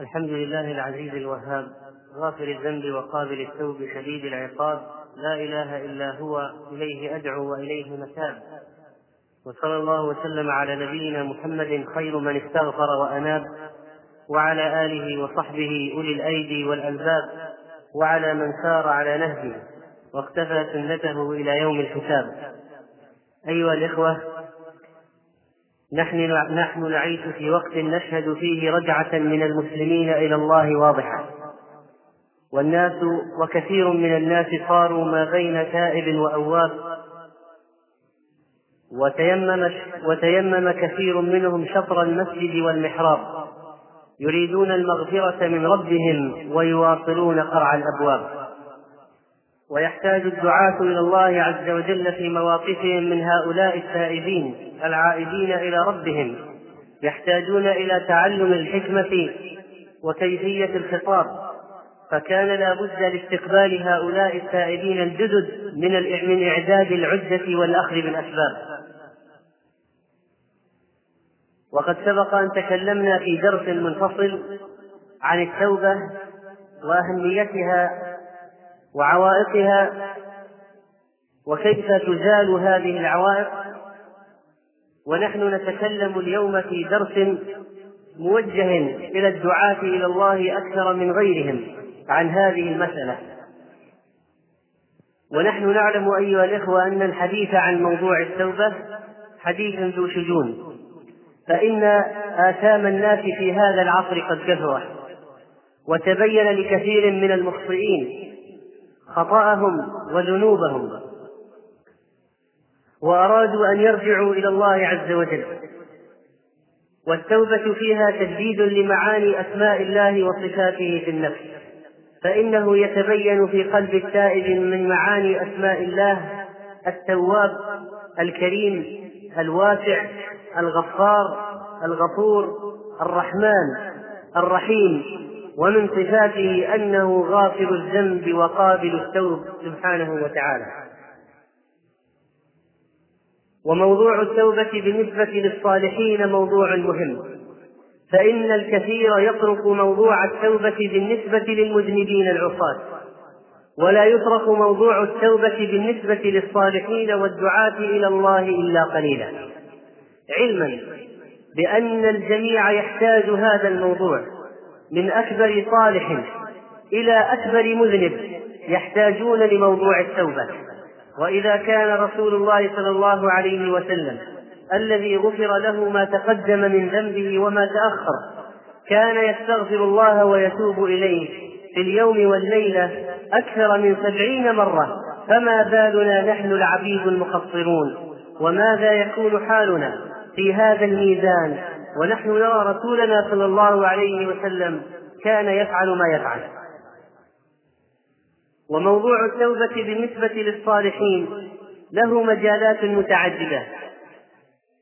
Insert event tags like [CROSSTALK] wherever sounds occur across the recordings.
الحمد لله العزيز الوهاب غافر الذنب وقابل التوب شديد العقاب لا إله إلا هو إليه أدعو وإليه متاب. وصلى الله وسلم على نبينا محمد خير من استغفر وأناب وعلى آله وصحبه أولي الأيدي والألباب وعلى من سار على نهجه واقتفى سنته إلى يوم الحساب. أيها الإخوة نحن نحن نعيش في وقت نشهد فيه رجعة من المسلمين إلى الله واضحة. والناس وكثير من الناس صاروا ما بين تائب وأواب. وتيمم وتيمم كثير منهم شطر المسجد والمحراب. يريدون المغفرة من ربهم ويواصلون قرع الأبواب. ويحتاج الدعاة إلى الله عز وجل في مواقفهم من هؤلاء التائبين العائدين إلى ربهم يحتاجون إلى تعلم الحكمة وكيفية الخطاب فكان لا بد لاستقبال هؤلاء التائبين الجدد من من إعداد العدة والأخذ بالأسباب. وقد سبق أن تكلمنا في درس منفصل عن التوبة وأهميتها وعوائقها وكيف تزال هذه العوائق؟ ونحن نتكلم اليوم في درس موجه إلى الدعاة إلى الله أكثر من غيرهم عن هذه المسألة. ونحن نعلم أيها الإخوة أن الحديث عن موضوع التوبة حديث ذو شجون. فإن آثام الناس في هذا العصر قد كثرت وتبين لكثير من المخطئين خطأهم وذنوبهم. وأرادوا أن يرجعوا إلى الله عز وجل. والتوبة فيها تجديد لمعاني أسماء الله وصفاته في النفس. فإنه يتبين في قلب التائب من معاني أسماء الله التواب الكريم الواسع الغفار الغفور الرحمن الرحيم. ومن صفاته أنه غافر الذنب وقابل التوب سبحانه وتعالى. وموضوع التوبة بالنسبة للصالحين موضوع مهم. فإن الكثير يترك موضوع التوبة بالنسبة للمذنبين العصاة. ولا يترك موضوع التوبة بالنسبة للصالحين والدعاة إلى الله إلا قليلا. علما بأن الجميع يحتاج هذا الموضوع. من أكبر صالح إلى أكبر مذنب يحتاجون لموضوع التوبة. وإذا كان رسول الله صلى الله عليه وسلم الذي غفر له ما تقدم من ذنبه وما تأخر كان يستغفر الله ويتوب إليه في اليوم والليلة أكثر من سبعين مرة فما بالنا نحن العبيد المقصرون وماذا يكون حالنا في هذا الميزان ونحن نرى رسولنا صلى الله عليه وسلم كان يفعل ما يفعل. وموضوع التوبة بالنسبة للصالحين له مجالات متعددة.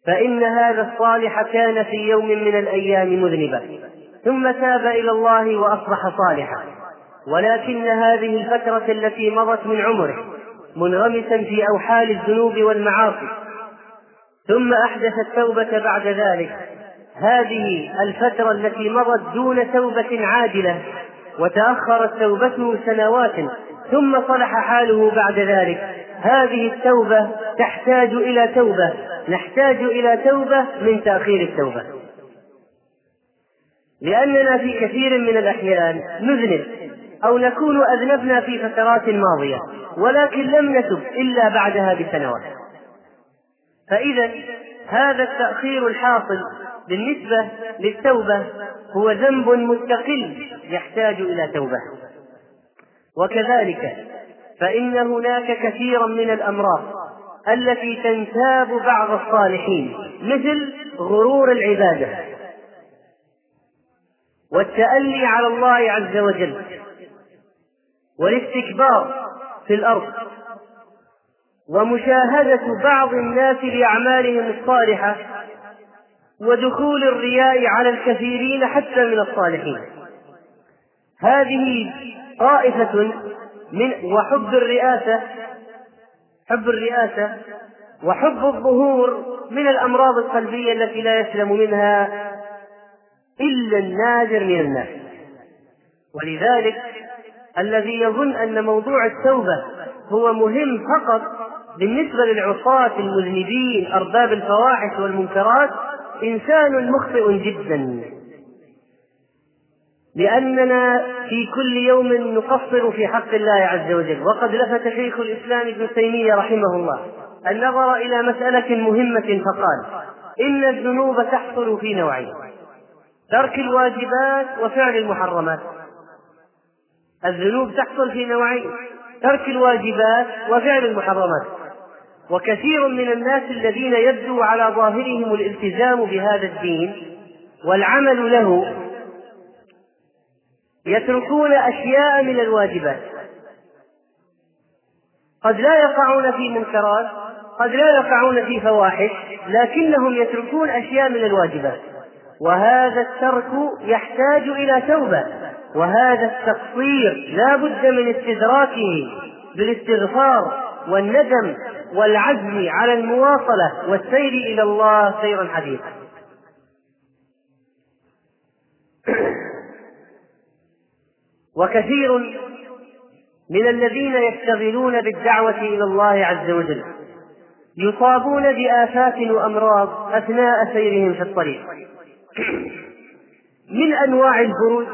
فإن هذا الصالح كان في يوم من الأيام مذنبا. ثم تاب إلى الله وأصبح صالحا. ولكن هذه الفترة التي مضت من عمره منغمسا في أوحال الذنوب والمعاصي. ثم أحدث التوبة بعد ذلك. هذه الفترة التي مضت دون توبة عاجلة وتأخرت توبته سنوات ثم صلح حاله بعد ذلك. هذه التوبة تحتاج إلى توبة نحتاج إلى توبة من تأخير التوبة. لأننا في كثير من الأحيان نذنب أو نكون أذنبنا في فترات ماضية ولكن لم نتب إلا بعدها بسنوات. فإذا هذا التأخير الحاصل بالنسبة للتوبة هو ذنب مستقل يحتاج إلى توبة. وكذلك فإن هناك كثيرا من الأمراض التي تنتاب بعض الصالحين مثل غرور العبادة والتألي على الله عز وجل والاستكبار في الأرض ومشاهدة بعض الناس لأعمالهم الصالحة ودخول الرياء على الكثيرين حتى من الصالحين. هذه طائفة من وحب الرئاسة حب الرئاسة وحب الظهور من الأمراض القلبية التي لا يسلم منها إلا النادر من الناس. ولذلك الذي يظن أن موضوع التوبة هو مهم فقط بالنسبة للعصاة المذنبين أرباب الفواحش والمنكرات إنسان مخطئ جدا. لأننا في كل يوم نقصر في حق الله عز وجل. وقد لفت شيخ الإسلام ابن تيمية رحمه الله النظر إلى مسألة مهمة فقال إن الذنوب تحصل في نوعين ترك الواجبات وفعل المحرمات. الذنوب تحصل في نوعين ترك الواجبات وفعل المحرمات. وكثير من الناس الذين يبدو على ظاهرهم الالتزام بهذا الدين والعمل له يتركون أشياء من الواجبات. قد لا يقعون في منكرات قد لا يقعون في فواحش لكنهم يتركون أشياء من الواجبات. وهذا الترك يحتاج إلى توبة وهذا التقصير لا بد من استدراكه بالاستغفار والندم والعزم على المواصلة والسير إلى الله سيرا حديثا. وكثير من الذين يشتغلون بالدعوة إلى الله عز وجل يصابون بآفات وأمراض أثناء سيرهم في الطريق. من أنواع البرود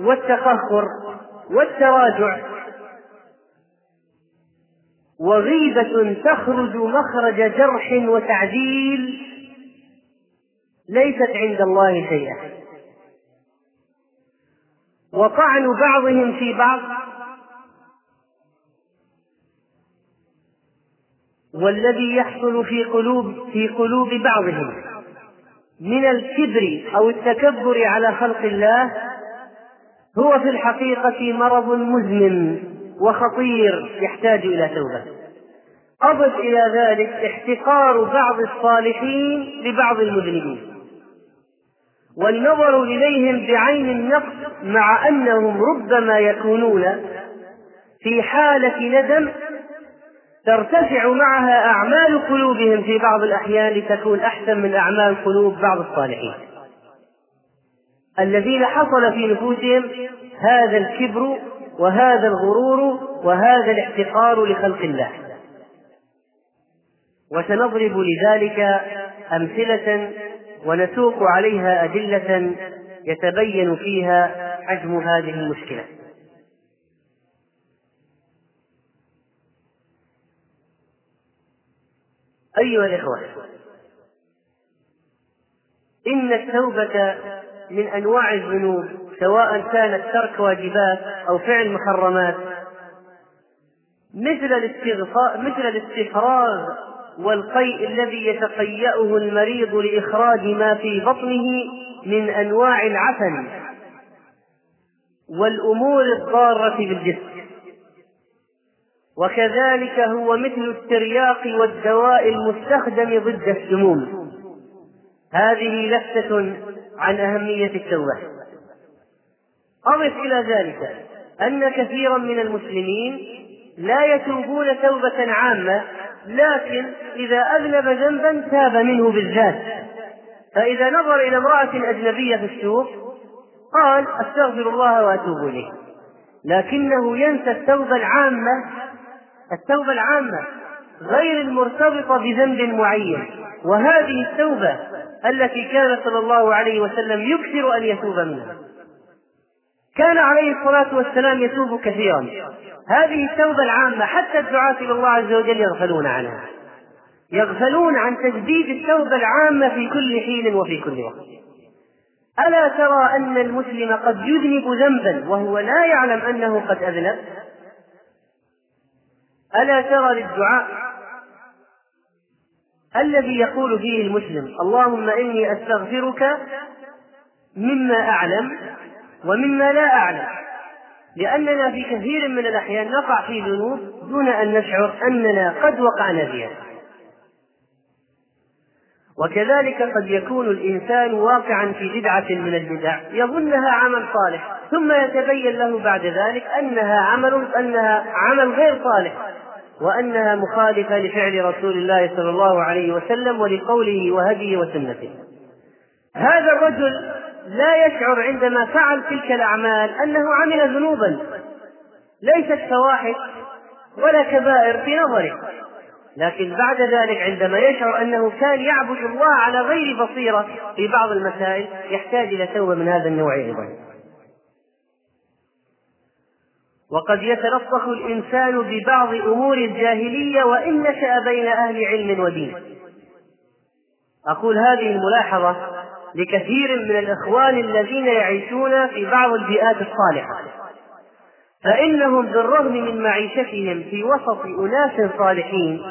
والتقهقر والتراجع وغيبة تخرج مخرج جرح وتعديل ليست عند الله شيئا. وطعن بعضهم في بعض والذي يحصل في قلوب في قلوب بعضهم من الكبر أو التكبر على خلق الله هو في الحقيقة مرض مزمن. وخطير يحتاج إلى توبة. أضف إلى ذلك احتقار بعض الصالحين لبعض المذنبين. والنظر إليهم بعين النقص مع أنهم ربما يكونون في حالة ندم ترتفع معها أعمال قلوبهم في بعض الأحيان لتكون أحسن من أعمال قلوب بعض الصالحين. الذين حصل في نفوسهم هذا الكبر وهذا الغرور وهذا الاحتقار لخلق الله. وسنضرب لذلك أمثلة ونسوق عليها أدلة يتبين فيها حجم هذه المشكلة. أيها الإخوة إن التوبة من أنواع الذنوب سواء كانت ترك واجبات أو فعل محرمات. مثل الاستغفار مثل الاستفراغ والقيء الذي يتقيأه المريض لإخراج ما في بطنه من أنواع العفن والأمور الضارة بالجسم. وكذلك هو مثل الترياق والدواء المستخدم ضد السموم. هذه لفتة عن أهمية التوبة. أضف إلى ذلك أن كثيرا من المسلمين لا يتوبون توبة عامة لكن إذا أذنب ذنبا تاب منه بالذات. فإذا نظر إلى امرأة أجنبية في السوق قال أستغفر الله وأتوب إليه. لكنه ينسى التوبة العامة التوبة العامة غير المرتبطة بذنب معين. وهذه التوبة التي كان صلى الله عليه وسلم يكثر أن يتوب منها. كان عليه الصلاة والسلام يتوب كثيرا. هذه التوبة العامة حتى الدعاة إلى الله عز وجل يغفلون عنها. يغفلون عن تجديد التوبة العامة في كل حين وفي كل وقت. ألا ترى أن المسلم قد يذنب ذنبا وهو لا يعلم أنه قد أذنب؟ ألا ترى للدعاء الذي يقول فيه المسلم اللهم إني أستغفرك مما أعلم ومما لا أعلم لأننا في كثير من الأحيان نقع في ذنوب دون أن نشعر أننا قد وقعنا فيها. وكذلك قد يكون الإنسان واقعا في بدعة من البدع يظنها عمل صالح ثم يتبين له بعد ذلك أنها عمل أنها عمل غير صالح وأنها مخالفة لفعل رسول الله صلى الله عليه وسلم ولقوله وهديه وسنته. هذا الرجل لا يشعر عندما فعل تلك الأعمال أنه عمل ذنوبا. ليست فواحش ولا كبائر في نظره. لكن بعد ذلك عندما يشعر أنه كان يعبد الله على غير بصيرة في بعض المسائل يحتاج إلى توبة من هذا النوع أيضا. وقد يتلطخ الإنسان ببعض أمور الجاهلية وإن نشأ بين أهل علم ودين. أقول هذه الملاحظة لكثير من الإخوان الذين يعيشون في بعض البيئات الصالحة. فإنهم بالرغم من معيشتهم في وسط أناس صالحين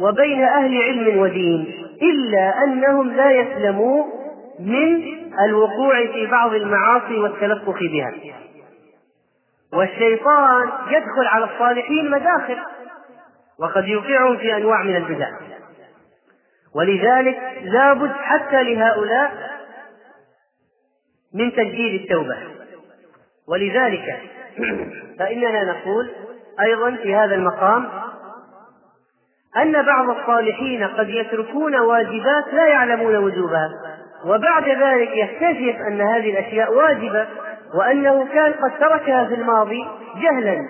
وبين أهل علم ودين إلا أنهم لا يسلموا من الوقوع في بعض المعاصي والتلفخ بها. والشيطان يدخل على الصالحين مداخل وقد يوقعهم في أنواع من البدع. ولذلك لابد حتى لهؤلاء من تجديد التوبة. ولذلك [CLEARS THROAT] فإننا نقول أيضا في هذا المقام أن بعض الصالحين قد يتركون واجبات لا يعلمون وجوبها وبعد ذلك يكتشف أن هذه الأشياء واجبة وأنه كان قد تركها في الماضي جهلا.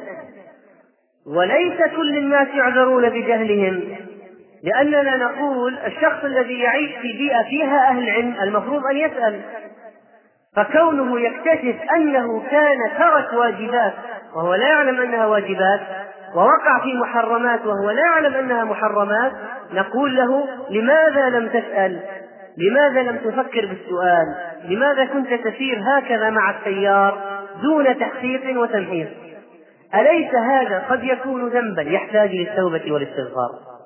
وليس كل الناس يعذرون بجهلهم لأننا نقول الشخص الذي يعيش في بيئة فيها أهل علم المفروض أن يسأل فكونه يكتشف أنه كان ترك واجبات وهو لا يعلم أنها واجبات ووقع في محرمات وهو لا يعلم أنها محرمات نقول له لماذا لم تسأل؟ لماذا لم تفكر بالسؤال؟ لماذا كنت تسير هكذا مع التيار دون تحقيق وتمحيص؟ أليس هذا قد يكون ذنبا يحتاج للتوبة والاستغفار؟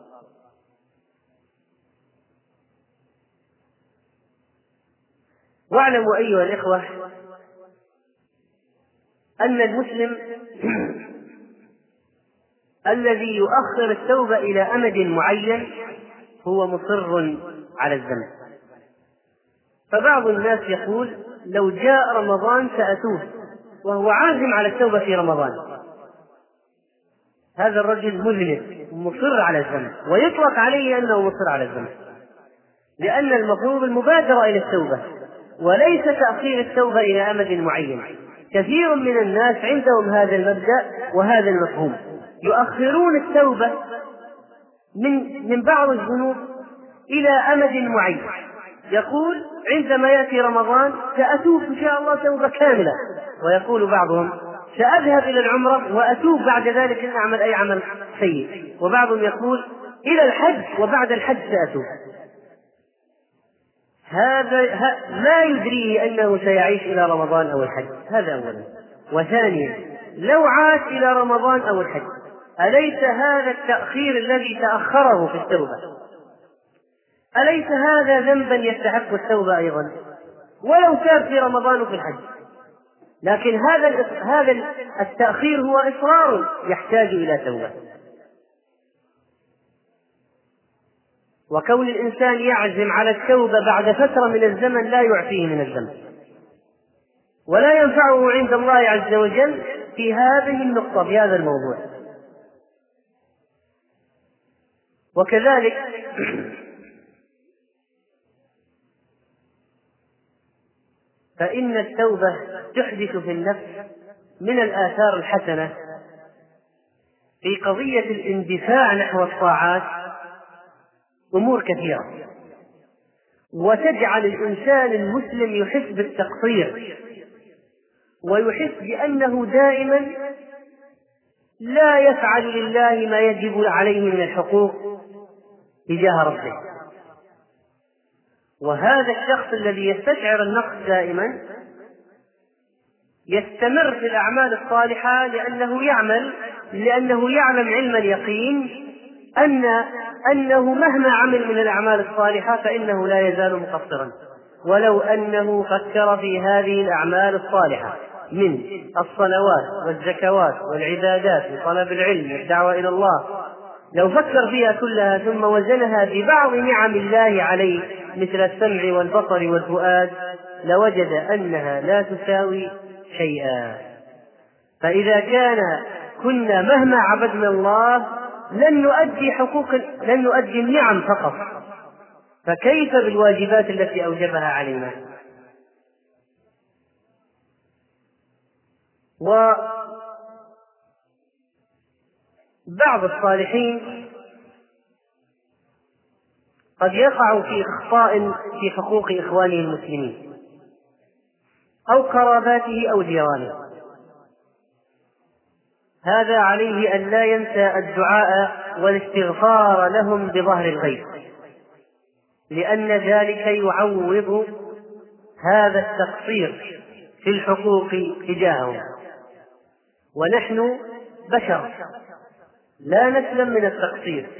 واعلموا أيها الإخوة أن المسلم [CLEARS THROAT] الذي يؤخر التوبة إلى أمد معين هو مصر على الذنب فبعض الناس يقول لو جاء رمضان سأتوب وهو عازم على التوبة في رمضان. هذا الرجل مذنب مصر على الذنب ويطلق عليه أنه مصر على الذنب لأن المفروض المبادرة إلى التوبة. وليس تأخير التوبة إلى أمد معين. كثير من الناس عندهم هذا المبدأ وهذا المفهوم. يؤخرون التوبة من من بعض الذنوب إلى أمد معين. يقول عندما يأتي رمضان سأتوب إن شاء الله توبة كاملة. ويقول بعضهم سأذهب إلى العمرة وأتوب بعد ذلك أن أعمل أي عمل سيء. وبعضهم يقول إلى الحج وبعد الحج سأتوب. هذا لا يدريه أنه سيعيش إلى رمضان أو الحج. هذا أولا. وثانيا لو عاش إلى رمضان أو الحج أليس هذا التأخير الذي تأخره في التوبة؟ أليس هذا ذنبا يستحق التوبة أيضا؟ ولو كان في رمضان وفي الحج. لكن هذا هذا التأخير هو إصرار يحتاج إلى توبة. وكون الإنسان يعزم على التوبة بعد فترة من الزمن لا يعفيه من الذنب. ولا ينفعه عند الله عز وجل في هذه النقطة في هذا الموضوع. وكذلك [CLEARS THROAT] فإن التوبة تحدث في النفس من الآثار الحسنة في قضية الاندفاع نحو الطاعات أمور كثيرة. وتجعل الإنسان المسلم يحس بالتقصير ويحس بأنه دائما لا يفعل لله ما يجب عليه من الحقوق تجاه ربه. وهذا الشخص الذي يستشعر النقص دائما يستمر في الأعمال الصالحة لأنه يعمل لأنه يعلم علم اليقين أن أنه مهما عمل من الأعمال الصالحة فإنه لا يزال مقصرا. ولو أنه فكر في هذه الأعمال الصالحة من الصلوات والزكوات والعبادات وطلب العلم والدعوة إلى الله. لو فكر فيها كلها ثم وزنها ببعض نعم الله عليه مثل السمع والبصر والفؤاد لوجد أنها لا تساوي شيئا. فإذا كان كنا مهما عبدنا الله لن يؤدي حقوق لن يؤدي النعم فقط. فكيف بالواجبات التي أوجبها علينا؟ وبعض الصالحين قد يقع في إخطاء في حقوق إخوانه المسلمين أو قراباته أو جيرانه هذا عليه أن لا ينسى الدعاء والاستغفار لهم بظهر الغيب. لأن ذلك يعوض هذا التقصير في الحقوق تجاههم. ونحن بشر لا نسلم من التقصير.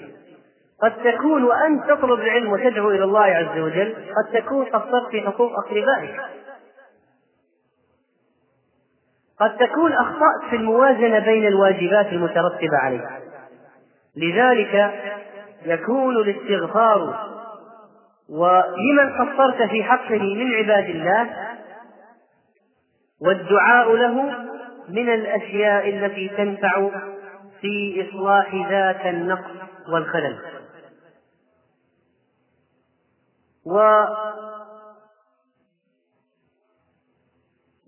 قد تكون وأنت تطلب العلم وتدعو إلى الله عز وجل قد تكون قصرت في حقوق أقربائك. قد تكون أخطأت في الموازنة بين الواجبات المترتبة عليك. لذلك يكون الاستغفار ولمن قصرت في حقه من عباد الله والدعاء له من الأشياء التي تنفع في إصلاح ذاك النقص والخلل.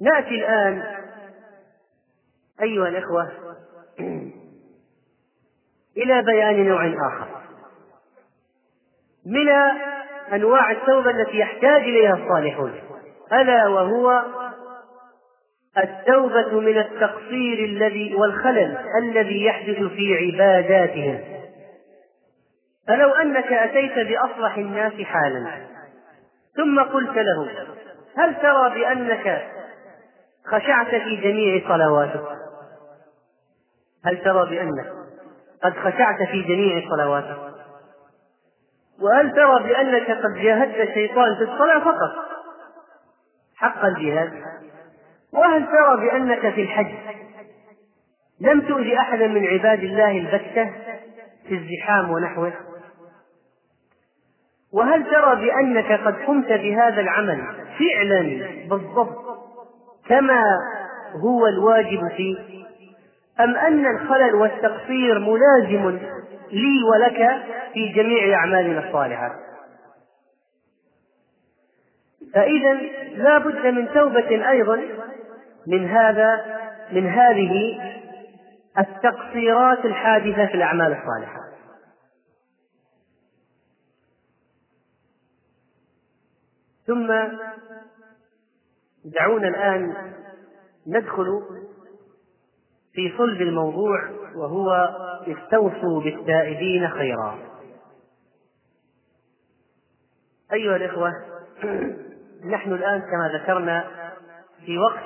ونأتي الآن أيها الإخوة إلى بيان نوع آخر. من أنواع التوبة التي يحتاج إليها الصالحون. ألا وهو التوبة من التقصير الذي والخلل الذي يحدث في عباداتهم. فلو أنك أتيت بأصلح الناس حالا ثم قلت له هل ترى بأنك خشعت في جميع صلواتك؟ هل ترى بأنك قد خشعت في جميع صلواتك وهل ترى بأنك قد جاهدت الشيطان في الصلاة فقط؟ حق الجهاد. وهل ترى بأنك في الحج؟ لم تؤذي أحدا من عباد الله البتة في الزحام ونحوه؟ وهل ترى بأنك قد قمت بهذا العمل فعلا بالضبط كما هو الواجب فيه أم أن الخلل والتقصير ملازم لي ولك في جميع أعمالنا الصالحة؟ فإذا لا بد من توبة أيضا من هذا من هذه التقصيرات الحادثة في الأعمال الصالحة. ثم دعونا الآن ندخل في صلب الموضوع وهو استوصوا بالتائبين خيرا. أيها الإخوة [CLEARS THROAT] نحن الآن كما ذكرنا في وقت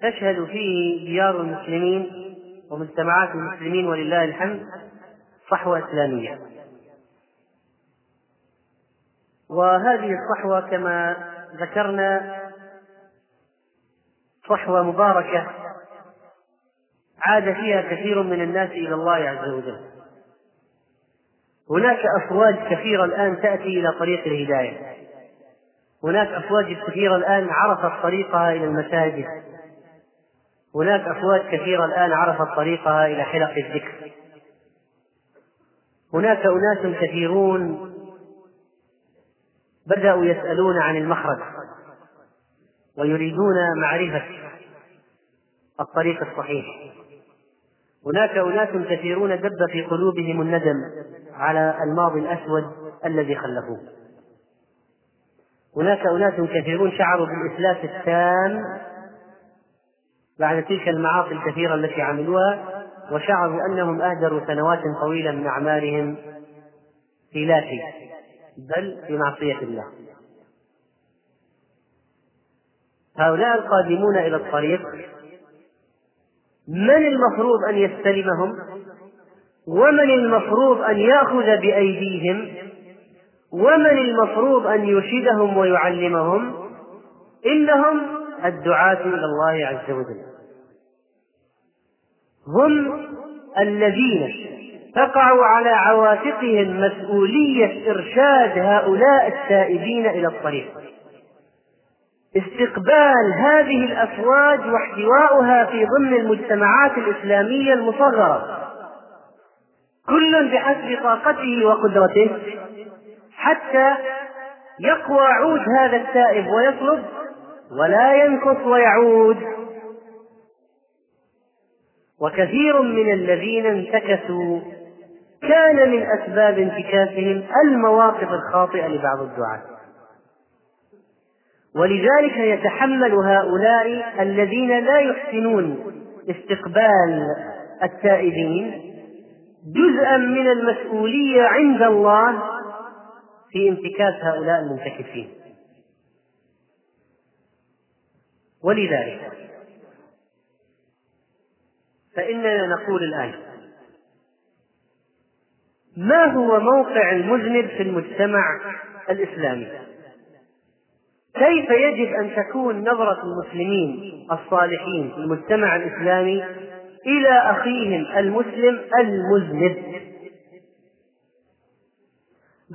تشهد فيه ديار المسلمين ومجتمعات المسلمين ولله الحمد صحوة إسلامية. وهذه الصحوة كما ذكرنا صحوة مباركة عاد فيها كثير من الناس إلى الله عز وجل. هناك أفواج كثيرة الآن تأتي إلى طريق الهداية. هناك أفواج كثيرة الآن عرفت طريقها إلى المساجد. هناك أفواج كثيرة الآن عرفت طريقها إلى حلق الذكر. هناك أناس كثيرون بدأوا يسألون عن المخرج ويريدون معرفة الطريق الصحيح. هناك أناس كثيرون دب في قلوبهم الندم على الماضي الأسود الذي خلفوه. هناك أناس كثيرون شعروا بالإفلاس التام بعد تلك المعاصي الكثيرة التي عملوها وشعروا أنهم أهدروا سنوات طويلة من أعمالهم في لا شيء بل في معصية الله. هؤلاء القادمون إلى الطريق من المفروض أن يستلمهم؟ ومن المفروض أن يأخذ بأيديهم؟ ومن المفروض أن يرشدهم ويعلمهم؟ إنهم الدعاة إلى الله عز وجل. هم الذين تقع على عواتقهم مسؤولية إرشاد هؤلاء التائبين إلى الطريق. استقبال هذه الأفواج واحتوائها في ضمن المجتمعات الإسلامية المصغرة. كل بحسب طاقته وقدرته حتى يقوى عود هذا التائب ويطلب ولا ينكص ويعود. وكثير من الذين انتكسوا كان من أسباب انتكاسهم المواقف الخاطئة لبعض الدعاة. ولذلك يتحمل هؤلاء الذين لا يحسنون استقبال التائبين جزءا من المسؤولية عند الله في انتكاس هؤلاء المنتكسين. ولذلك فإننا نقول الآن ما هو موقع المذنب في المجتمع الإسلامي؟ كيف يجب أن تكون نظرة المسلمين الصالحين في المجتمع الإسلامي إلى أخيهم المسلم المذنب؟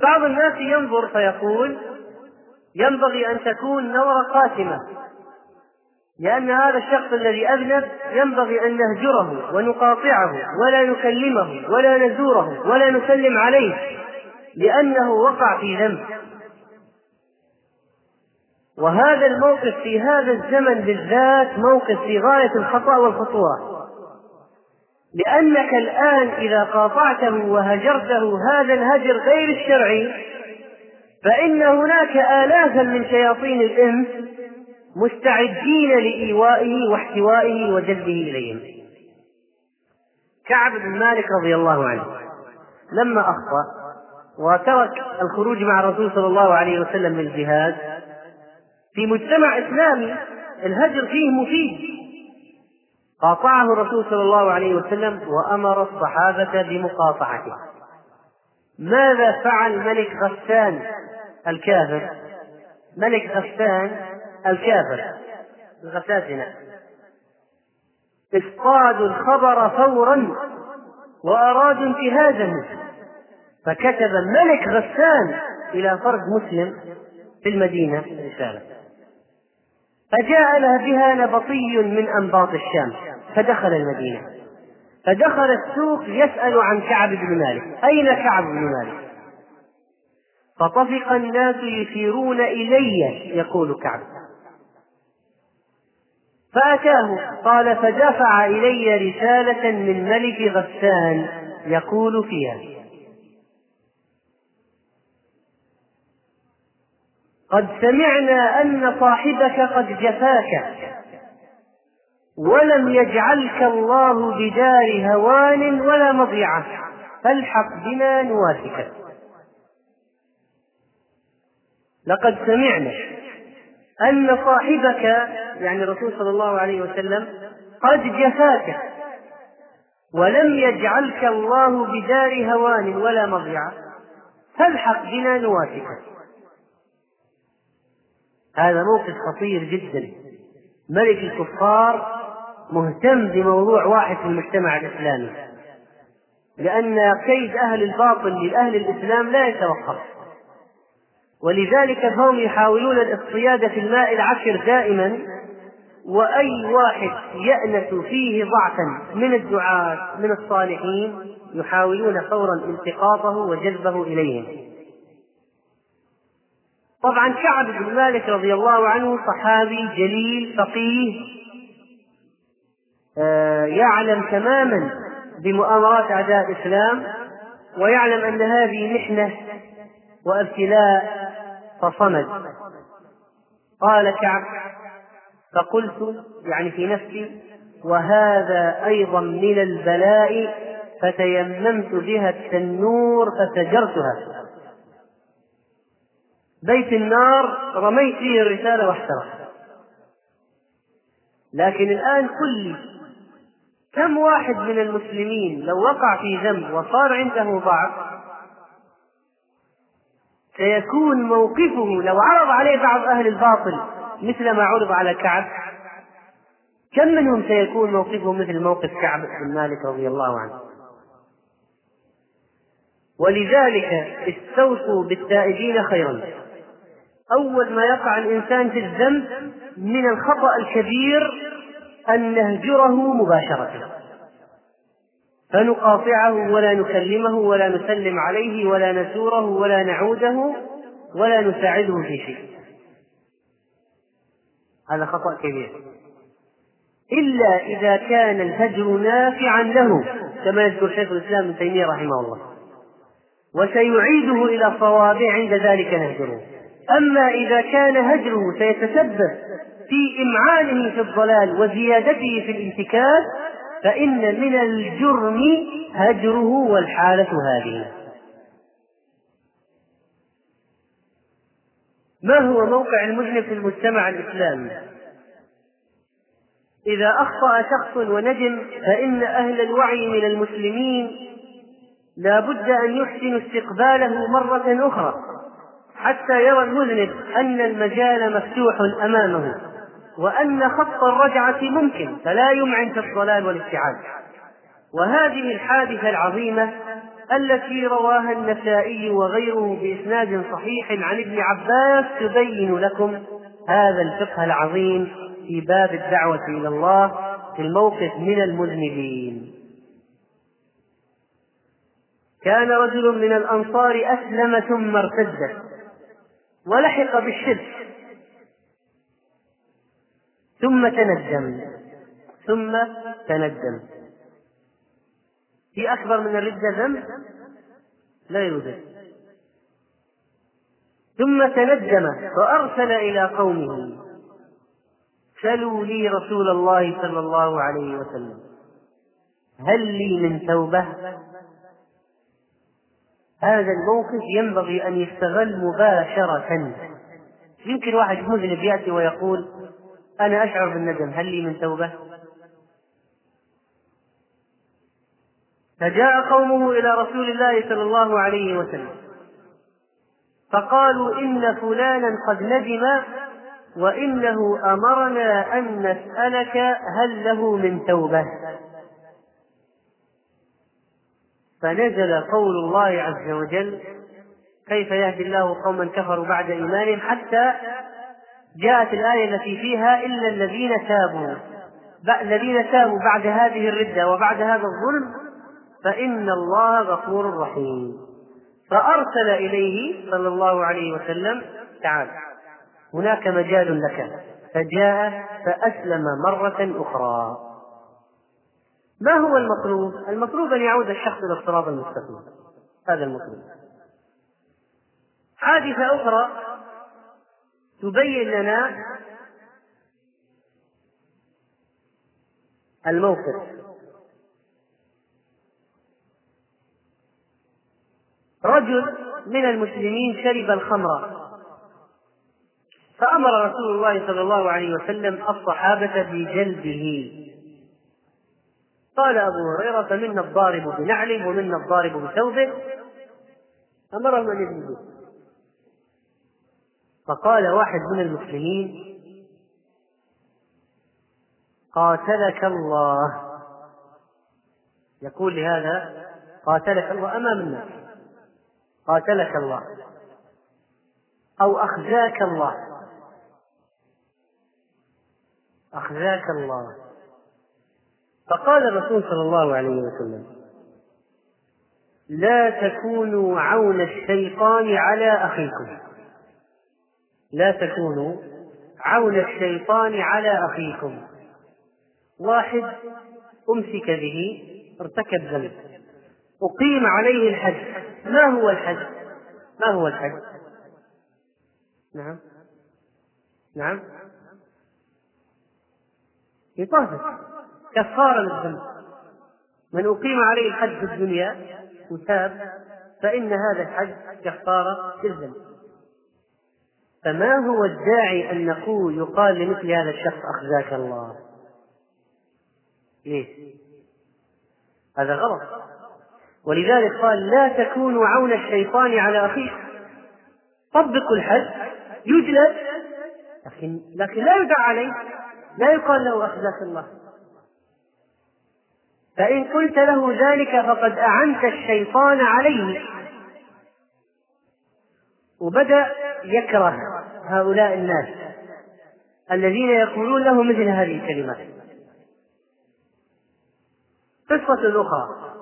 بعض الناس ينظر فيقول ينبغي أن تكون نظرة قاسمة لأن هذا الشخص الذي أذنب ينبغي أن نهجره ونقاطعه ولا نكلمه ولا نزوره ولا نسلم عليه لأنه وقع في ذنب. وهذا الموقف في هذا الزمن بالذات موقف في غاية الخطأ والخطورة لأنك الآن إذا قاطعته وهجرته هذا الهجر غير الشرعي فإن هناك آلافا من شياطين الإنس مستعدين لإيوائه واحتوائه وجلبه إليهم. كعب بن مالك رضي الله عنه لما أخطأ وترك الخروج مع الرسول صلى الله عليه وسلم للجهاد في مجتمع إسلامي الهجر فيه مفيد. قاطعه الرسول صلى الله عليه وسلم وأمر الصحابة بمقاطعته. ماذا فعل ملك غسان الكافر؟ ملك غسان الكافر. غساسنة اصطادوا الخبر فورا وأرادوا انتهازه. فكتب الملك غسان إلى فرد مسلم في المدينة رسالة فجاء بها نبطي من أنباط الشام فدخل المدينة. فدخل السوق يسأل عن كعب بن مالك. أين كعب بن مالك؟ فطفق الناس يشيرون إلي يقول كعب. فأتاه قال فدفع إلي رسالة من ملك غسان يقول فيها قد سمعنا أن صاحبك قد جفاك. ولم يجعلك الله بدار هوان ولا مضيعة فالحق بنا نوافك لقد سمعنا أن صاحبك يعني الرسول صلى الله عليه وسلم قد جفاك. ولم يجعلك الله بدار هوان ولا مضيعة فالحق بنا نوافك هذا موقف خطير جدا. ملك الكفار مهتم بموضوع واحد في المجتمع الإسلامي لأن كيد أهل الباطل لأهل الإسلام لا يتوقف. ولذلك فهم يحاولون الاصطياد في الماء العكر دائما وأي واحد يأنس فيه ضعفا من الدعاة من الصالحين يحاولون فورا التقاطه وجذبه إليهم. طبعا كعب بن مالك رضي الله عنه صحابي جليل فقيه آه، يعلم تماما بمؤامرات أعداء الإسلام ويعلم أن هذه محنة وابتلاء فصمد. قال كعب فقلت يعني في نفسي وهذا أيضا من البلاء فتيممت بها التنور فسجرتها بيت النار رميت فيه الرسالة واحترق لكن الآن كل كم واحد من المسلمين لو وقع في ذنب وصار عنده ضعف سيكون موقفه لو عرض عليه بعض أهل الباطل مثل ما عرض على كعب؟ كم منهم سيكون موقفه مثل موقف كعب بن مالك رضي الله عنه؟ ولذلك استوصوا بالتائبين خيرا. أول ما يقع الإنسان في الذنب من الخطأ الكبير أن نهجره مباشرة. فنقاطعه ولا نكلمه ولا نسلم عليه ولا نزوره ولا نعوده ولا نساعده في شيء. هذا خطأ كبير. إلا إذا كان الهجر نافعا له كما يذكر شيخ الإسلام ابن تيمية رحمه الله. وسيعيده إلى الصواب عند ذلك نهجره. أما إذا كان هجره سيتسبب في إمعانه في الضلال وزيادته في الانتكاس فإن من الجرم هجره والحالة هذه. ما هو موقع المذنب في المجتمع الإسلامي إذا أخطأ شخص وندم فإن أهل الوعي من المسلمين لا بد أن يحسنوا استقباله مرة أخرى. حتى يرى المذنب أن المجال مفتوح أمامه وأن خط الرجعة ممكن فلا يمعن في الضلال والابتعاد. وهذه الحادثة العظيمة التي رواها النسائي وغيره بإسناد صحيح عن ابن عباس تبين لكم هذا الفقه العظيم في باب الدعوة إلى الله في الموقف من المذنبين. كان رجل من الأنصار أسلم ثم ارتد ولحق بالشرك. ثم تندم. ثم تندم. في أكبر من الردة ذنب لا يوجد. ثم تندم فأرسل إلى قومه. سلوا لي رسول الله صلى الله عليه وسلم هل لي من توبة؟ هذا الموقف ينبغي أن يستغل مباشرة. يمكن واحد مذنب يأتي ويقول أنا أشعر بالندم هل لي من توبة؟ فجاء قومه إلى رسول الله صلى الله عليه وسلم فقالوا إن فلانا قد ندم وإنه أمرنا أن نسألك هل له من توبة. فنزل قول الله عز وجل كيف يهدي الله قوما كفروا بعد إيمانهم حتى جاءت الآية التي فيها إلا الذين تابوا الذين تابوا بعد هذه الردة وبعد هذا الظلم فإن الله غفور رحيم. فأرسل إليه صلى الله عليه وسلم تعال هناك مجال لك. فجاء فأسلم مرة أخرى. ما هو المطلوب؟ المطلوب أن يعود الشخص إلى الصراط المستقيم. هذا المطلوب. حادثة أخرى تبين لنا الموقف. رجل من المسلمين شرب الخمر. فأمر رسول الله صلى الله عليه وسلم الصحابة بجلده. قال أبو هريرة فمنا الضارب بنعله ومنا الضارب بثوبه. أمرهم أن يجلدوه فقال واحد من المسلمين قاتلك الله. يقول لهذا قاتلك الله أمام الناس. قاتلك الله. أو أخزاك الله. أخزاك الله. فقال الرسول صلى الله عليه وسلم لا تكونوا عون الشيطان على أخيكم. لا تكونوا عون الشيطان على أخيكم. واحد أمسك به ارتكب ذنب. أقيم عليه الحج. ما هو الحج؟ ما هو الحج؟ نعم. نعم. إطافة. كفارة للذنب. من أقيم عليه الحج في الدنيا وتاب فإن هذا الحج كفارة للذنب. فما هو الداعي أن نقول يقال لمثل هذا الشخص أخزاك الله؟ ليش؟ هذا غلط. ولذلك قال لا تكونوا عون الشيطان على أخيه طبقوا الحد يجلد لكن لكن لا يدعى عليه. لا يقال له أخزاك الله. فإن قلت له ذلك فقد أعنت الشيطان عليه. وبدأ يكره هؤلاء الناس الذين يقولون له مثل هذه الكلمات. قصة أخرى.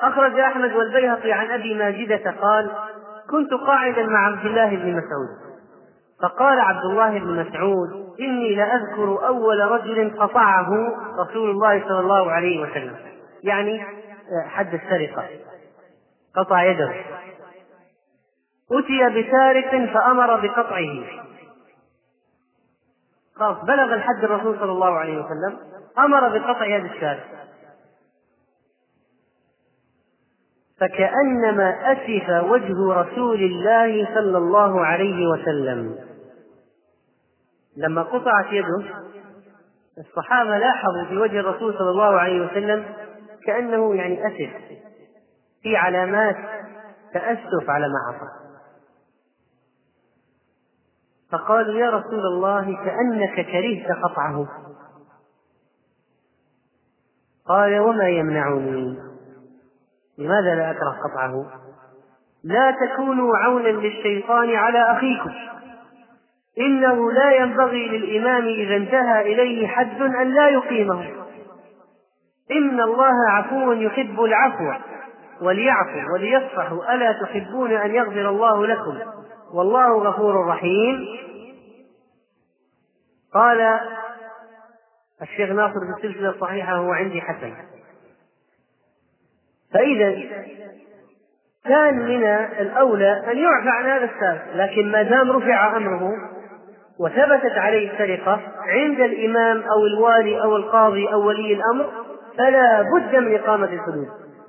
أخرج أحمد والبيهقي عن أبي ماجدة قال كنت قاعدا مع عبد الله بن مسعود. فقال عبد الله بن مسعود إني لأذكر أول رجل قطعه رسول الله صلى الله عليه وسلم. يعني حد السرقة. قطع يده. أتي بسارق فأمر بقطعه. خلاص بلغ الحد الرسول صلى الله عليه وسلم أمر بقطع يد السارق. فكأنما أسف وجه رسول الله صلى الله عليه وسلم. لما قطعت يده الصحابة لاحظوا في وجه الرسول صلى الله عليه وسلم كأنه يعني أسف في علامات تأسف على ما عصى فقالوا يا رسول الله كأنك كرهت قطعه. قال وما يمنعني؟ لماذا لا أكره قطعه؟ لا تكونوا عونا للشيطان على أخيكم. إنه لا ينبغي للإمام إذا انتهى إليه حد أن لا يقيمه. إن الله عفو يحب العفو وليعفوا وليصفحوا ألا تحبون أن يغفر الله لكم؟ والله غفور رحيم. قال الشيخ ناصر في السلسلة الصحيحة هو عندي حسن. فإذا كان من الأولى أن يعفى عن هذا السابق لكن ما دام رفع أمره وثبتت عليه السرقة عند الإمام أو الوالي أو القاضي أو ولي الأمر فلا بد من إقامة الحدود.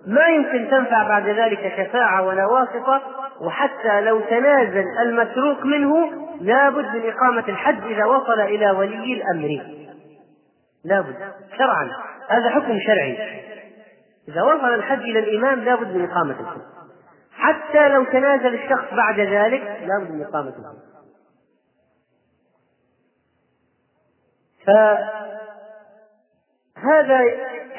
ما يمكن تنفع بعد ذلك شفاعة ولا واسطة وحتى لو تنازل المتروك منه لا بد من إقامة الحد إذا وصل إلى ولي الأمر. لا بد. شرعا. هذا حكم شرعي. إذا وصل الحد إلى الإمام لا بد من إقامة الحد. حتى لو تنازل الشخص بعد ذلك لا بد من إقامة الحد. فهذا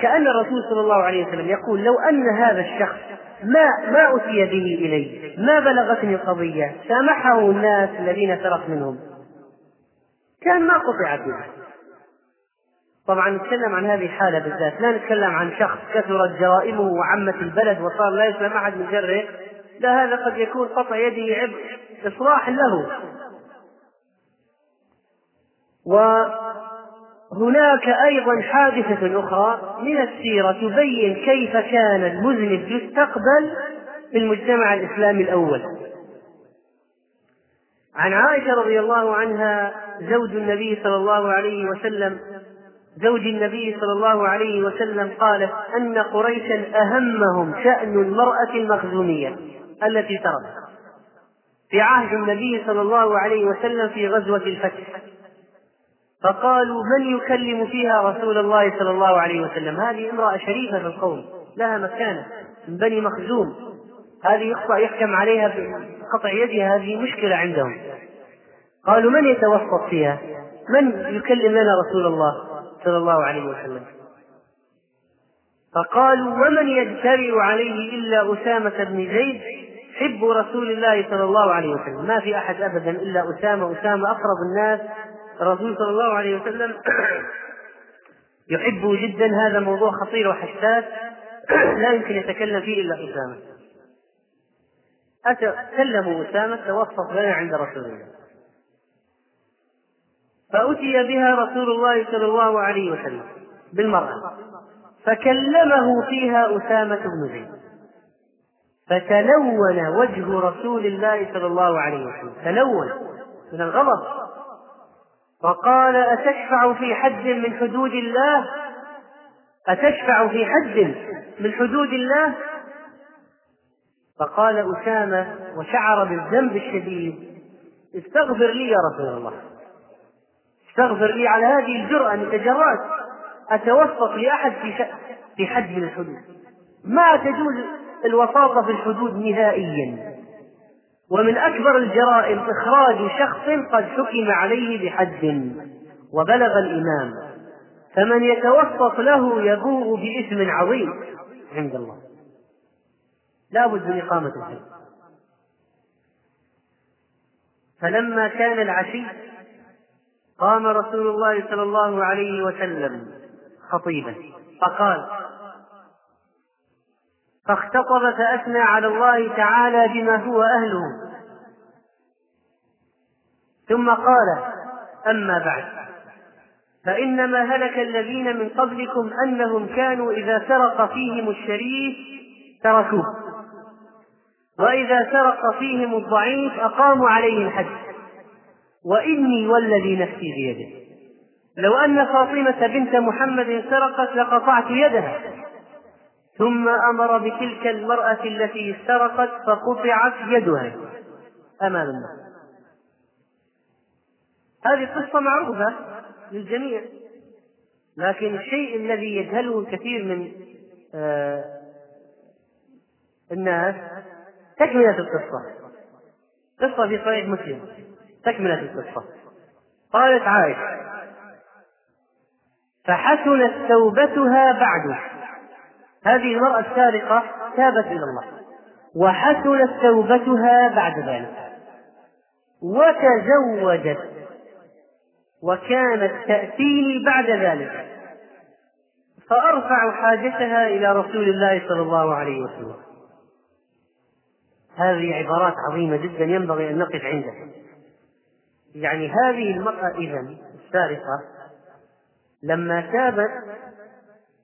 كأن الرسول صلى الله عليه وسلم يقول لو أن هذا الشخص ما ما أتي به إلي ما بلغتني القضية سامحه الناس الذين سرق منهم. كان ما قطعت يده طبعا نتكلم عن هذه الحالة بالذات. لا نتكلم عن شخص كثرت جرائمه وعمت البلد وصار لا يسلم أحد من شره. لا هذا قد يكون قطع يده عبء إصلاح له. وهناك أيضا حادثة أخرى من السيرة تبين كيف كان المذنب يستقبل في المجتمع الإسلامي الأول. عن عائشة رضي الله عنها زوج النبي صلى الله عليه وسلم زوج النبي صلى الله عليه وسلم قالت أن قريشا أهمهم شأن المرأة المخزومية التي تركت في عهد النبي صلى الله عليه وسلم في غزوة الفتح. فقالوا من يكلم فيها رسول الله صلى الله عليه وسلم؟ هذه امرأة شريفة في القوم لها مكانة من بني مخزوم. هذه يحكم عليها بقطع يدها هذه مشكلة عندهم. قالوا من يتوسط فيها؟ من يكلم لنا رسول الله صلى الله عليه وسلم؟ فقالوا ومن يجترئ عليه إلا أسامة بن زيد؟ حب رسول الله صلى الله عليه وسلم. ما في أحد أبدا إلا أسامة. أسامة أقرب الناس الرسول صلى الله عليه وسلم [CLEARS THROAT] يحبه جدا هذا موضوع خطير وحساس [CLEARS THROAT] لا يمكن يتكلم فيه إلا أسامة. أتى كلموا أسامة توسط لنا عند رسول الله. فأتي بها رسول الله صلى الله عليه وسلم بالمرأة. فكلمه فيها أسامة بن زيد. فتلون وجه رسول الله صلى الله عليه وسلم. تلون. من الغضب وقال أتشفع في حد من حدود الله؟ أتشفع في حد من حدود الله؟ فقال أسامة وشعر بالذنب الشديد استغفر لي يا رسول الله. استغفر لي على هذه الجرأة أني تجرأت. أتوسط لأحد في في حد من الحدود. ما تجوز الوساطة في الحدود نهائيا. ومن أكبر الجرائم إخراج شخص قد حكم عليه بحد وبلغ الإمام فمن يتوسط له يبوء بإثم عظيم عند الله. لا بد من إقامة الحد فلما كان العشي قام رسول الله صلى الله عليه وسلم خطيبا فقال فاختطب فأثنى على الله تعالى بما هو أهله. ثم قال أما بعد فإنما هلك الذين من قبلكم أنهم كانوا إذا سرق فيهم الشريف تركوه وإذا سرق فيهم الضعيف أقاموا عليه الحد وإني والذي نفسي بيده. لو أن فاطمة بنت محمد سرقت لقطعت يدها. ثم أمر بتلك المرأة التي سرقت فقطعت يدها. أمام الناس. هذه قصة معروفة للجميع. لكن الشيء الذي يجهله الكثير من آه الناس تكملة القصة. قصة في صحيح مسلم. تكملة القصة. قالت عائشة فحسنت توبتها بعد هذه المرأة السارقة تابت إلى الله وحسنت توبتها بعد ذلك. وتزوجت وكانت تأتيني بعد ذلك. فأرفع حاجتها إلى رسول الله صلى الله عليه وسلم. هذه عبارات عظيمة جدا ينبغي أن نقف عندها. يعني هذه المرأة إذا السارقة لما تابت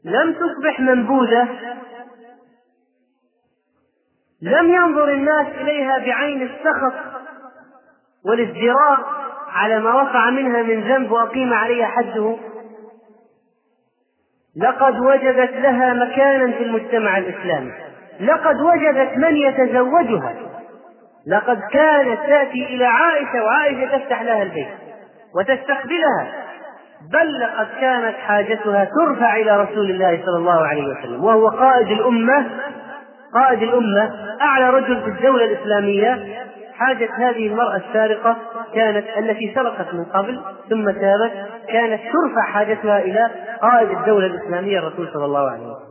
لم تصبح منبوذة. لم ينظر الناس إليها بعين السخط والازدراء على ما وقع منها من ذنب وأقيم عليها حده. لقد وجدت لها مكانا في المجتمع الإسلامي. لقد وجدت من يتزوجها. لقد كانت تأتي إلى عائشة وعائشة تفتح لها البيت وتستقبلها. بل لقد كانت حاجتها ترفع إلى رسول الله صلى الله عليه وسلم وهو قائد الأمة قائد الأمة أعلى رجل في الدولة الإسلامية. حاجة هذه المرأة السارقة كانت التي سرقت من قبل ثم تابت كانت ترفع حاجتها إلى قائد الدولة الإسلامية الرسول صلى الله عليه وسلم.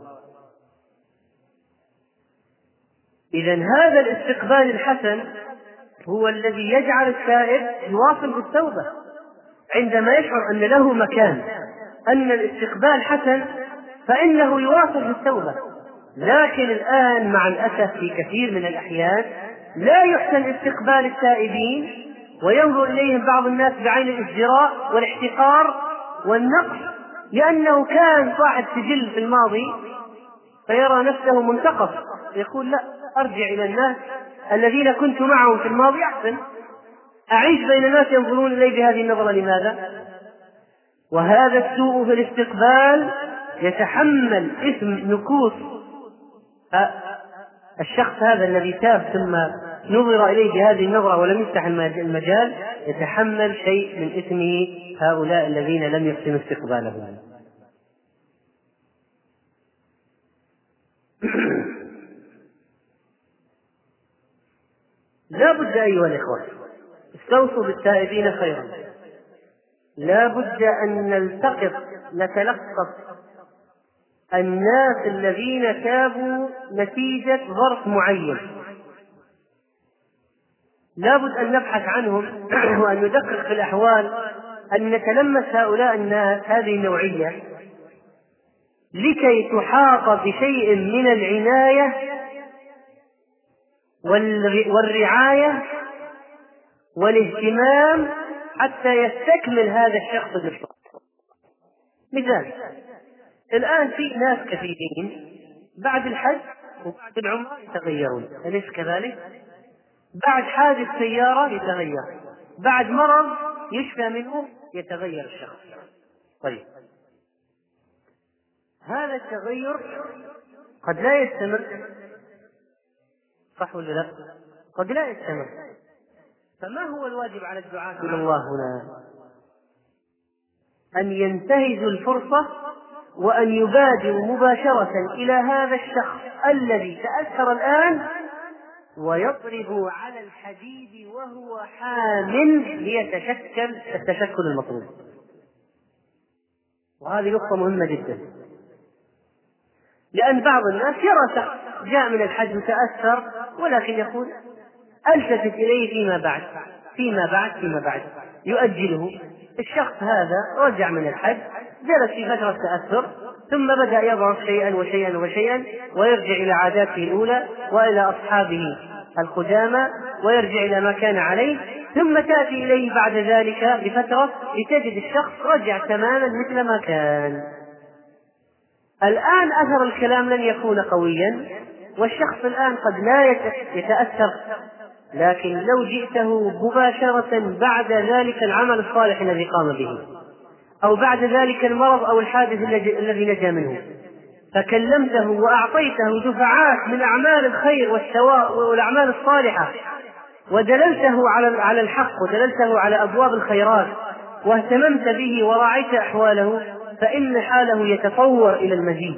إذا هذا الاستقبال الحسن هو الذي يجعل التائب يواصل بالتوبة. عندما يشعر أن له مكان أن الاستقبال حسن فإنه يواصل بالتوبة. لكن الآن مع الأسف في كثير من الأحيان لا يحسن استقبال التائبين وينظر إليهم بعض الناس بعين الازدراء والاحتقار والنقص لأنه كان صاحب سجل في الماضي فيرى نفسه منتقص. يقول لا أرجع إلى الناس الذين كنت معهم في الماضي أحسن. أعيش بين الناس ينظرون إلي بهذه النظرة لماذا؟ وهذا السوء في الاستقبال يتحمل اسم نكوص الشخص هذا الذي تاب ثم نظر إليه بهذه النظرة ولم يفتح المجال يتحمل شيء من إثم هؤلاء الذين لم يحسنوا استقبالهم [COUGHS] لا بد أيها الإخوة استوصوا بالتائبين خيرا. لا بد أن نلتقط نتلقف الناس الذين تابوا نتيجة ظرف معين. لابد أن نبحث عنهم [CLEARS THROAT] وأن ندقق في الأحوال أن نتلمس هؤلاء الناس هذه النوعية لكي تحاط بشيء من العناية والرعاية والاهتمام حتى يستكمل هذا الشخص بالصبر مثال الآن في ناس كثيرين بعد الحج وبعد العمرة يتغيرون. أليس كذلك؟ بعد حادث سيارة يتغير. بعد مرض يشفى منه يتغير الشخص. طيب. هذا التغير قد لا يستمر. صح ولا لا؟ قد لا يستمر. فما هو الواجب على الدعاة؟ إلى الله هنا؟ أن ينتهزوا الفرصة وأن يبادروا مباشرة إلى هذا الشخص الذي تأثر الآن ويضرب على الحديد وهو حامل ليتشكل التشكل المطلوب. وهذه نقطة مهمة جدا. لأن بعض الناس يرى شخص جاء من الحج وتأثر ولكن يقول ألتفت إليه فيما بعد فيما بعد فيما بعد. يؤجله. الشخص هذا رجع من الحج جلس في فترة تأثر ثم بدأ يضعف شيئا وشيئا وشيئا ويرجع إلى عاداته الأولى وإلى أصحابه القدامى ويرجع إلى ما كان عليه ثم تأتي إليه بعد ذلك بفترة لتجد الشخص رجع تماما مثل ما كان. الآن أثر الكلام لن يكون قويا والشخص الآن قد لا يتأثر لكن لو جئته مباشرة بعد ذلك العمل الصالح الذي قام به أو بعد ذلك المرض أو الحادث الذي نجا منه. فكلمته وأعطيته دفعات من أعمال الخير والأعمال الصالحة ودللته على على الحق ودللته على أبواب الخيرات واهتممت به وراعيت أحواله فإن حاله يتطور إلى المزيد.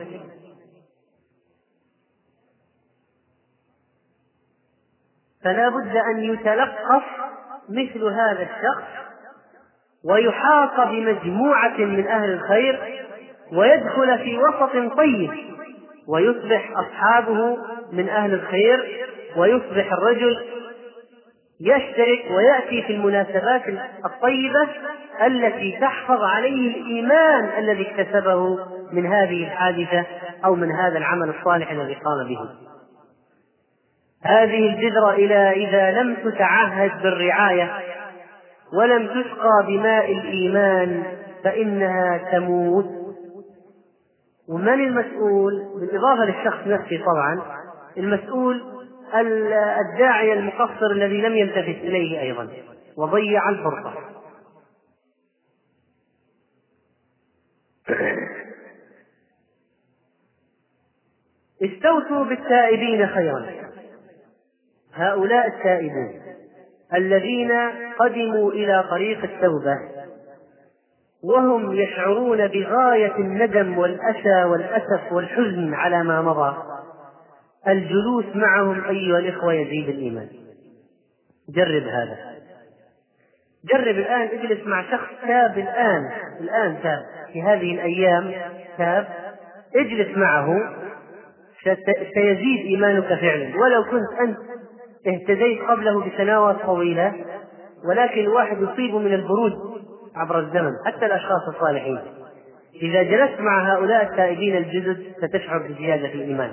فلا بد أن يتلقف مثل هذا الشخص ويحاط بمجموعة من أهل الخير ويدخل في وسط طيب ويصبح أصحابه من أهل الخير ويصبح الرجل يشترك ويأتي في المناسبات الطيبة التي تحفظ عليه الإيمان الذي اكتسبه من هذه الحادثة أو من هذا العمل الصالح الذي قام به. هذه الجذرة إلى إذا لم تتعهد بالرعاية ولم تسقى بماء الإيمان فإنها تموت. ومن المسؤول؟ بالإضافة للشخص نفسه طبعا المسؤول الداعية المقصر الذي لم يلتفت إليه أيضا وضيع الفرصة. [COUGHS] استوتوا بالتائبين خيرا. هؤلاء التائبون الذين قدموا إلى طريق التوبة وهم يشعرون بغاية الندم والأسى والأسف والحزن على ما مضى. الجلوس معهم أيها الإخوة يزيد الإيمان. جرب هذا. جرب الآن اجلس مع شخص تاب الآن الآن تاب في هذه الأيام تاب. اجلس معه سيزيد إيمانك فعلا. ولو كنت أنت اهتديت قبله بسنوات طويلة ولكن الواحد يصيب من البرود عبر الزمن حتى الأشخاص الصالحين. إذا جلست مع هؤلاء التائبين الجدد ستشعر بزيادة في الإيمان.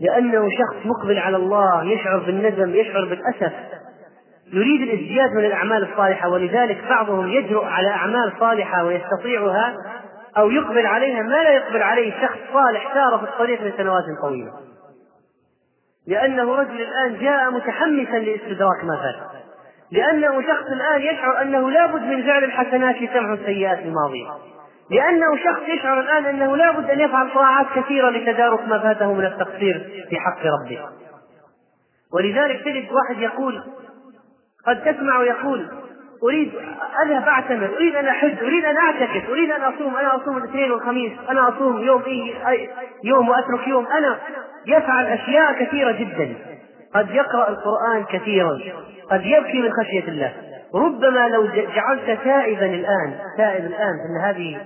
لأنه شخص مقبل على الله يشعر بالندم يشعر بالأسف. يريد الازدياد من الأعمال الصالحة ولذلك بعضهم يجرؤ على أعمال صالحة ويستطيعها أو يقبل عليها ما لا يقبل عليه شخص صالح سار في الطريق لسنوات طويلة. لأنه رجل الآن جاء متحمسا لاستدراك ما فات. لأنه شخص الآن يشعر أنه لابد من فعل الحسنات لتمحو السيئات الماضية لأنه شخص يشعر الآن أنه لابد أن يفعل طاعات كثيرة لتدارك ما فاته من التقصير في حق ربه. ولذلك تجد واحد يقول قد تسمع يقول أريد أذهب أعتمر، أريد أن أحج، أريد أن أعتكف، أريد أن أصوم، أنا أصوم الاثنين والخميس، أنا أصوم يوم إيه يوم وأترك يوم، أنا يفعل أشياء كثيرة جدا. قد يقرأ القرآن كثيرا. قد يبكي من خشية الله. ربما لو جعلت تائبا الآن تائب الآن أن هذه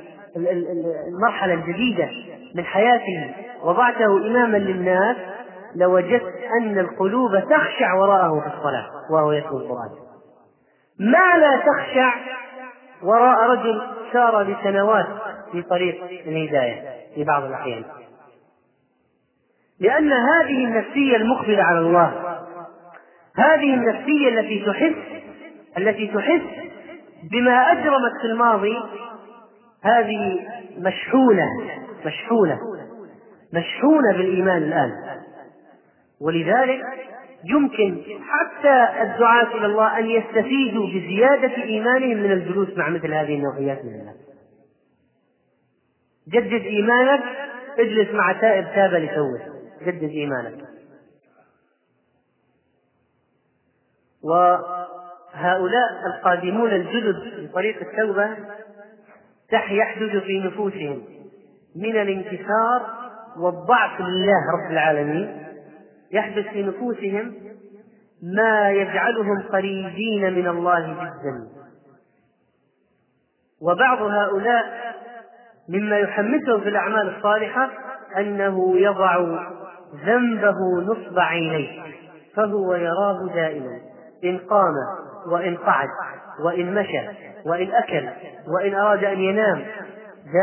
المرحلة الجديدة من حياته وضعته إماما للناس لوجدت أن القلوب تخشع وراءه في الصلاة وهو يتلو القرآن. ما لا تخشع وراء رجل سار لسنوات في طريق الهداية في بعض الأحيان. لأن هذه النفسية المقبلة على الله هذه النفسية التي تحس التي تحس بما أجرمت في الماضي هذه مشحونة مشحونة مشحونة بالإيمان الآن. ولذلك يمكن حتى الدعاة إلى الله أن يستفيدوا بزيادة إيمانهم من الجلوس مع مثل هذه النوعيات من الناس. جدد إيمانك اجلس مع تائب تاب لتوه جدد إيمانك. وهؤلاء القادمون الجدد في طريق التوبة يحدث في نفوسهم من الانكسار والضعف لله رب العالمين. يحدث في نفوسهم ما يجعلهم قريبين من الله جدا. وبعض هؤلاء مما يحمسهم في الأعمال الصالحة أنه يضع ذنبه نصب عينيه فهو يراه دائما إن قام وإن قعد وإن مشى وإن أكل وإن أراد أن ينام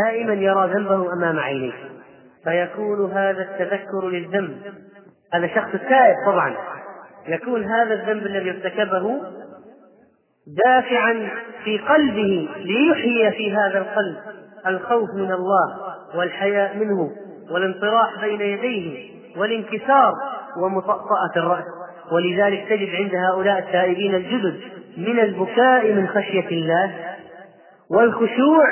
دائما يرى ذنبه أمام عينيه. فيكون هذا التذكر للذنب هذا شخص تائب طبعا. يكون هذا الذنب الذي ارتكبه دافعا في قلبه ليحيي في هذا القلب الخوف من الله والحياء منه والانطراح بين يديه والانكسار ومطأطأة الرأس. ولذلك تجد عند هؤلاء التائبين الجدد من البكاء من خشية الله والخشوع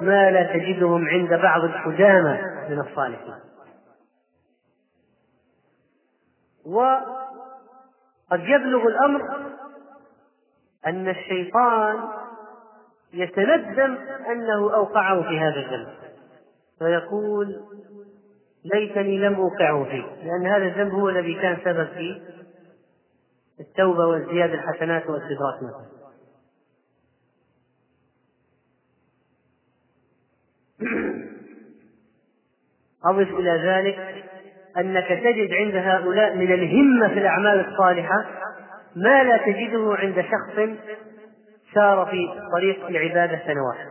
ما لا تجدهم عند بعض القدامى من الصالحين. وقد يبلغ الأمر أن الشيطان يتندم أنه أوقعه في هذا الذنب فيقول ليتني لم أوقعه فيه لأن هذا الذنب هو الذي كان سبب في التوبة وازدياد الحسنات واستدراك مثلا. أضف إلى ذلك أنك تجد عند هؤلاء من الهمة في الأعمال الصالحة ما لا تجده عند شخص سار في طريق العبادة سنوات.